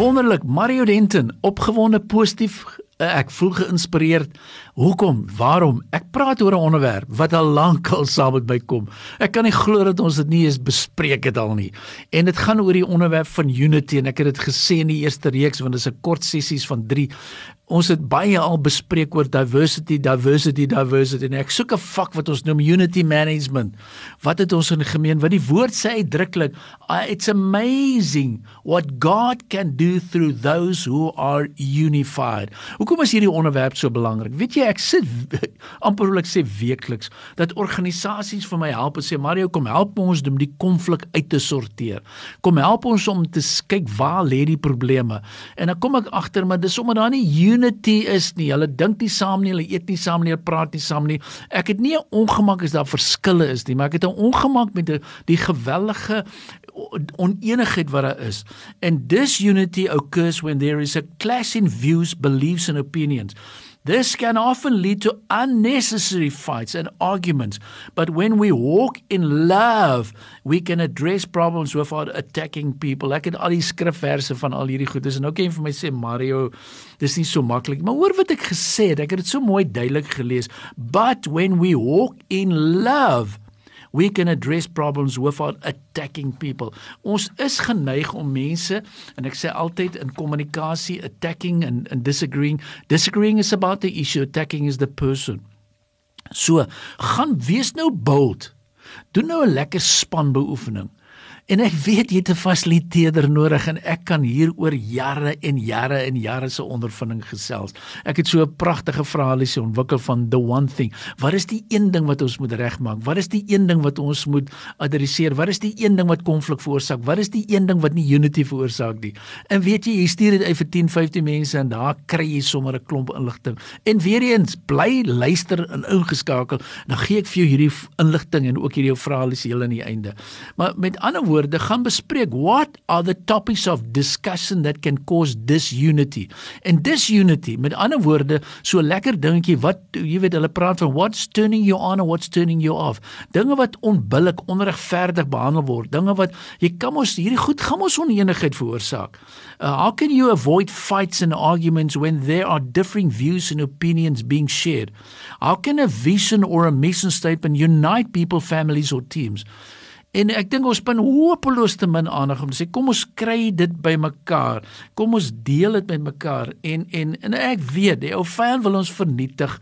Wonderlik, Mario Denton, opgewonde, positief, eh, ek voel geïnspireerd. Hoekom? Waarom? Ek praat oor 'n onderwerp wat al lank al saam met my kom. Ek kan nie glo dat ons dit nie eens bespreek het al nie. En dit gaan oor die onderwerp van unity en ek het dit gesê in die eerste reeks want dit is 'n kort sessies van 3 ons het baie al bespreek oor diversity, diversity, diversity en ek soek 'n vak wat ons noem unity management. Wat het ons in gemeen? Wat die woord sê uitdruklik, uh, it's amazing what God can do through those who are unified. Hoekom is hierdie onderwerp so belangrik? Weet jy, ek sit amper wil ek sê weekliks dat organisasies vir my help en sê Mario, kom help ons om die konflik uit te sorteer. Kom help ons om te kyk waar lê die probleme. En dan kom ek agter maar dis omdat daar nie unity is nie. Hulle dink nie saam nie, hulle eet nie saam nie, hulle praat nie saam nie. Ek het nie 'n ongemak as daar verskille is nie, maar ek het 'n ongemak met die, die gewellige oneenigheid wat daar is. And this unity occurs when there is a clash in views, beliefs and opinions. This can often lead to unnecessary fights and arguments, but when we walk in love, we can address problems without attacking people. Ek het al die skrifverse van al hierdie goed. Dis nou kan jy vir my sê Mario, dis nie so maklik, maar hoor wat ek gesê het. Ek het dit so mooi duidelik gelees. But when we walk in love, we can address problems without attacking people. Ons is geneig om mense en ek sê altyd in kommunikasie attacking and and disagreeing. Disagreeing is about the issue, attacking is the person. So, gaan wees nou bold. Doen nou 'n lekker spanbeoefening. En ek weet jy het 'n fasiliteerder nodig en ek kan hier oor jare en jare en jare se ondervinding gesels. Ek het so 'n pragtige verhaalie ontwikkel van the one thing. Wat is die een ding wat ons moet regmaak? Wat is die een ding wat ons moet adresseer? Wat is die een ding wat konflik veroorsaak? Wat is die een ding wat nie unity veroorsaak nie? En weet jy, jy stuur dit uit vir 10, 15 mense en daar kry jy sommer 'n klomp inligting. En weer eens, bly luister en ingeskakel. Dan gee ek vir jou hierdie inligting en ook hierdie verhaalie heel aan die einde. Maar met ander woorde woorde gaan bespreek what are the topics of discussion that can cause disunity. And disunity met ander woorde so lekker dingetjie wat jy weet hulle praat van what's turning you on or what's turning you off. Dinge wat onbillik onregverdig behandel word. Dinge wat jy kan mos hierdie goed gaan mos onenigheid veroorsaak. Uh, how can you avoid fights and arguments when there are differing views and opinions being shared? How can a vision or a mission statement unite people families or teams En ek dink ons spin hopeloos te min aandag om te sê kom ons kry dit by mekaar. Kom ons deel dit met mekaar en en en ek weet die ou vyand wil ons vernietig.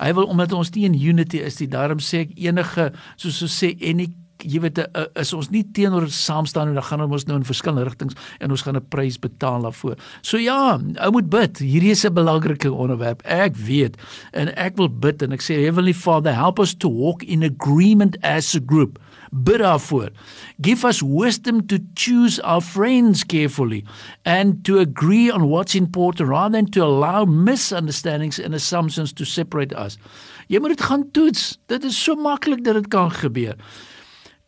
Hy wil omdat ons nie in unity is nie. Daarom sê ek enige soos so sê en jy weet is ons nie teenoor saamstaan en dan gaan ons nou in verskillende rigtings en ons gaan 'n prys betaal daarvoor. So ja, ou moet bid. Hierdie is 'n belangrike onderwerp. Ek weet en ek wil bid en ek sê Heavenly Father, help us to walk in agreement as a group bid daarvoor. Give us wisdom to choose our friends carefully and to agree on what's important rather than to allow misunderstandings and assumptions to separate us. Jy moet dit gaan toets. Dit is so maklik dat dit kan gebeur.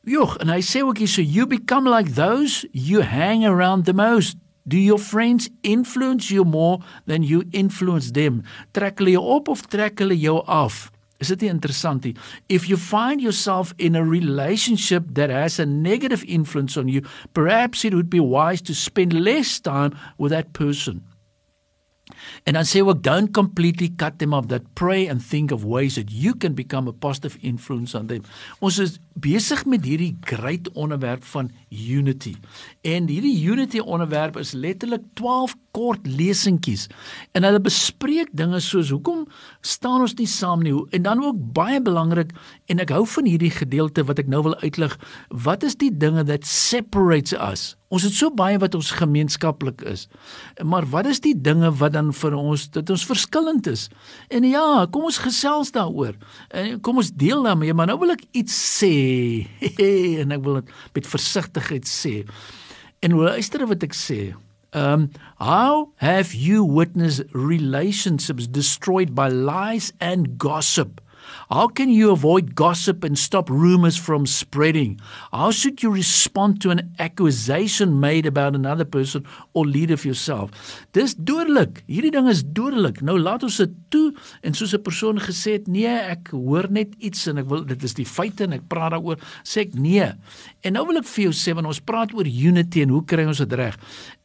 Joch, en hy sê ook hier so you become like those you hang around the most. Do your friends influence you more than you influence them? Trek hulle jou op of trek hulle jou af? Is dit interessant? If you find yourself in a relationship that has a negative influence on you, perhaps it would be wise to spend less time with that person. And I say, well, don't completely cut them off. That pray and think of ways that you can become a positive influence on them. Ons is besig met hierdie great onderwerp van unity. En hierdie unity onderwerp is letterlik 12 kort lesentjies. En hulle bespreek dinge soos hoekom staan ons nie saam nie en dan ook baie belangrik en ek hou van hierdie gedeelte wat ek nou wil uitlig. Wat is die dinge that separates us? Ons het so baie wat ons gemeenskaplik is. Maar wat is die dinge wat dan vir ons dat ons verskillend is? En ja, kom ons gesels daaroor. En kom ons deel daarmee, maar nou wil ek iets sê. en ek wil dit met versigtigheid sê. En luister wat ek sê. Um how have you witnessed relationships destroyed by lies and gossip? How can you avoid gossip and stop rumors from spreading? How should you respond to an accusation made about another person or leader of yourself? Dis dodelik. Hierdie ding is dodelik. Nou laat ons dit toe en soos 'n persoon gesê het, nee, ek hoor net iets en ek wil dit is die feite en ek praat daaroor, sê ek nee. En nou wil ek vir jou sê wanneer ons praat oor unity en hoe kry ons dit reg?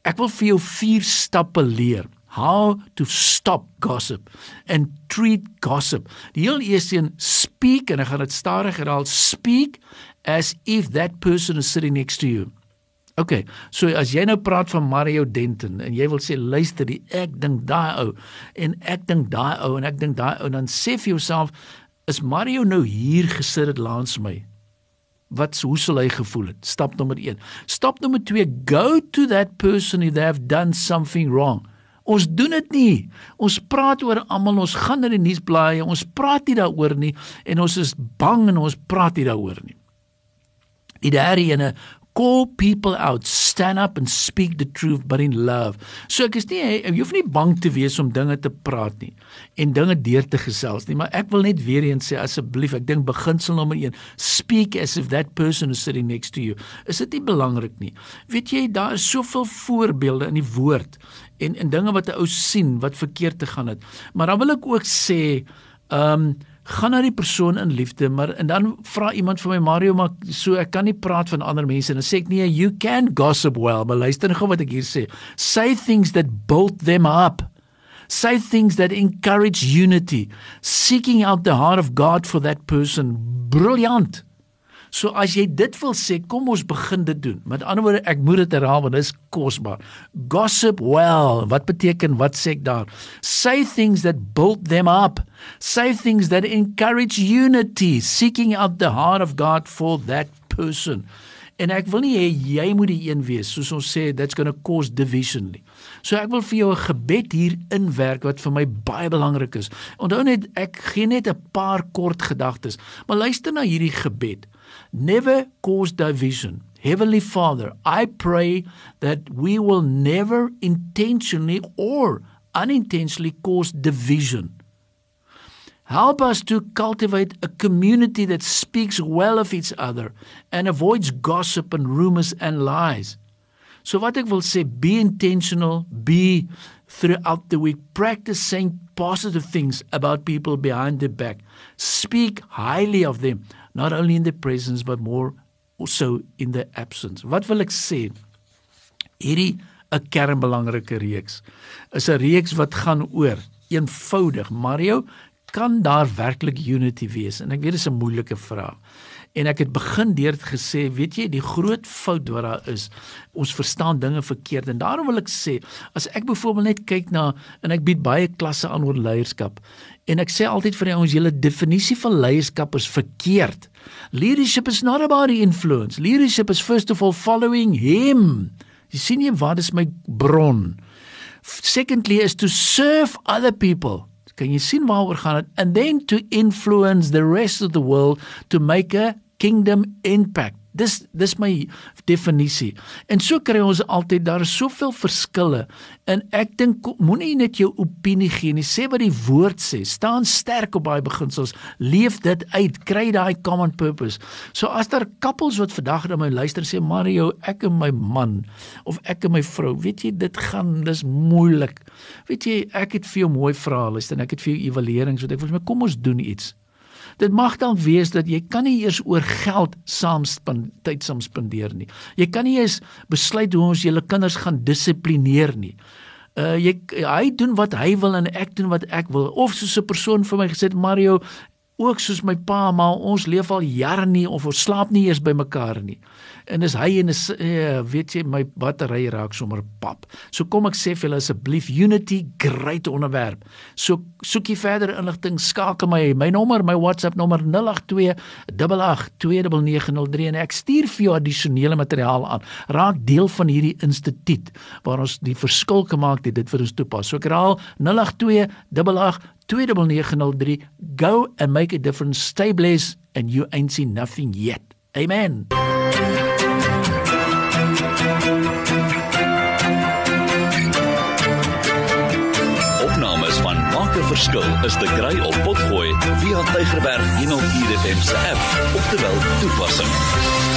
Ek wil vir jou vier stappe leer how to stop gossip and treat gossip. Die heel eerste een speak en ek gaan dit stadig herhaal speak as if that person is sitting next to you. Okay, so as jy nou praat van Mario Denton en jy wil sê luister, die, ek dink daai ou en ek dink daai ou en ek dink daai ou dan sê vir jouself is Mario nou hier gesit het langs my? Wat hoe sou hy gevoel het? Stap nommer 1. Stap nommer 2, go to that person if they have done something wrong. Ons doen dit nie. Ons praat oor almal, ons gaan na die nuusblaaie, ons praat nie daaroor nie en ons is bang en ons praat nie daaroor nie. Die derde ene call people out stand up and speak the truth but in love. So ek is nie jy hoef nie bang te wees om dinge te praat nie en dinge deur te gesels nie maar ek wil net weer eens sê asseblief ek dink beginsel nommer 1 speak as if that person is sitting next to you. Is dit nie belangrik nie? Weet jy daar is soveel voorbeelde in die woord en en dinge wat 'n ou sien wat verkeerd te gaan het. Maar dan wil ek ook sê, ehm um, gaan na die persoon in liefde, maar en dan vra iemand vir my Mario, maar so ek kan nie praat van ander mense en dan sê ek nee, you can gossip well, maar luister gou wat ek hier sê. Say things that build them up. Say things that encourage unity, seeking out the heart of God for that person. Brilliant. So as jy dit wil sê, kom ons begin dit doen. Met ander woorde, ek moet dit herhaal want dit is kosbaar. Gossip well. Wat beteken wat sê ek daar? Say things that build them up. Say things that encourage unity, seeking out the heart of God for that person. En ek wil nie hê jy moet die een wees soos ons sê that's going to cause division nie. So ek wil vir jou 'n gebed hier inwerk wat vir my baie belangrik is. Onthou net ek gee net 'n paar kort gedagtes, maar luister na hierdie gebed. Never cause division. Heavenly Father, I pray that we will never intentionally or unintentionally cause division. Help us to cultivate a community that speaks well of each other and avoids gossip and rumors and lies. So what ek wil sê, be intentional, be throughout the week practice saying positive things about people behind their back. Speak highly of them not only in the presence but more also in the absence. Wat wil ek sê? Hierdie 'n kernbelangrike reeks is 'n reeks wat gaan oor eenvoudig Mario kan daar werklik unity wees en ek weet dit is 'n moeilike vraag en ek het begin deur dit gesê weet jy die groot fout wat daar is ons verstaan dinge verkeerd en daarom wil ek sê as ek byvoorbeeld net kyk na en ek bied baie klasse aan oor leierskap En ek sê altyd vir ons julle definisie van leierskap is verkeerd. Leadership is not about influence. Leadership is first of all following him. Jy sien jy wat is my bron? Secondly is to serve other people. Kan jy sien waaroor gaan dit? And then to influence the rest of the world to make a kingdom impact. Dis dis my definisie. En so kry ons altyd daar is soveel verskille en ek dink moenie net jou opinie gee nie. Sê wat die woord sê. Staan sterk op daai beginsels. Leef dit uit. Kry daai common purpose. So as daar koppels wat vandag na my luister sê Mario, ek en my man of ek en my vrou, weet jy dit gaan dis moeilik. Weet jy, ek het vir jou mooi vrae luister en ek het vir jou evaluerings wat ek wil sê kom ons doen iets. Dit mag dan wees dat jy kan nie eers oor geld saam tyd saam spandeer nie. Jy kan nie eens besluit hoe ons julle kinders gaan dissiplineer nie. Uh jy hy doen wat hy wil en ek doen wat ek wil. Of soos 'n persoon vir my gesê het Mario, ook soos my pa, maar ons leef al jare nie of ons slaap nie eers by mekaar nie en is hy en is uh, weet jy my battery raak sommer pap. So kom ek sê vir julle asseblief Unity great onderwerp. So soekie verder inligting skakel my my nommer my WhatsApp nommer 082 882903 en ek stuur vir jou addisionele materiaal aan. Raak deel van hierdie instituut waar ons die verskil gemaak het dit vir ons toepas. So ek herhaal 082 88 2903 go and make a difference. Stay blessed and you ain't seen nothing yet. Amen. Verskil is te kry op Potgooi via Tigerberg 104 FM se app of te wel toepassing.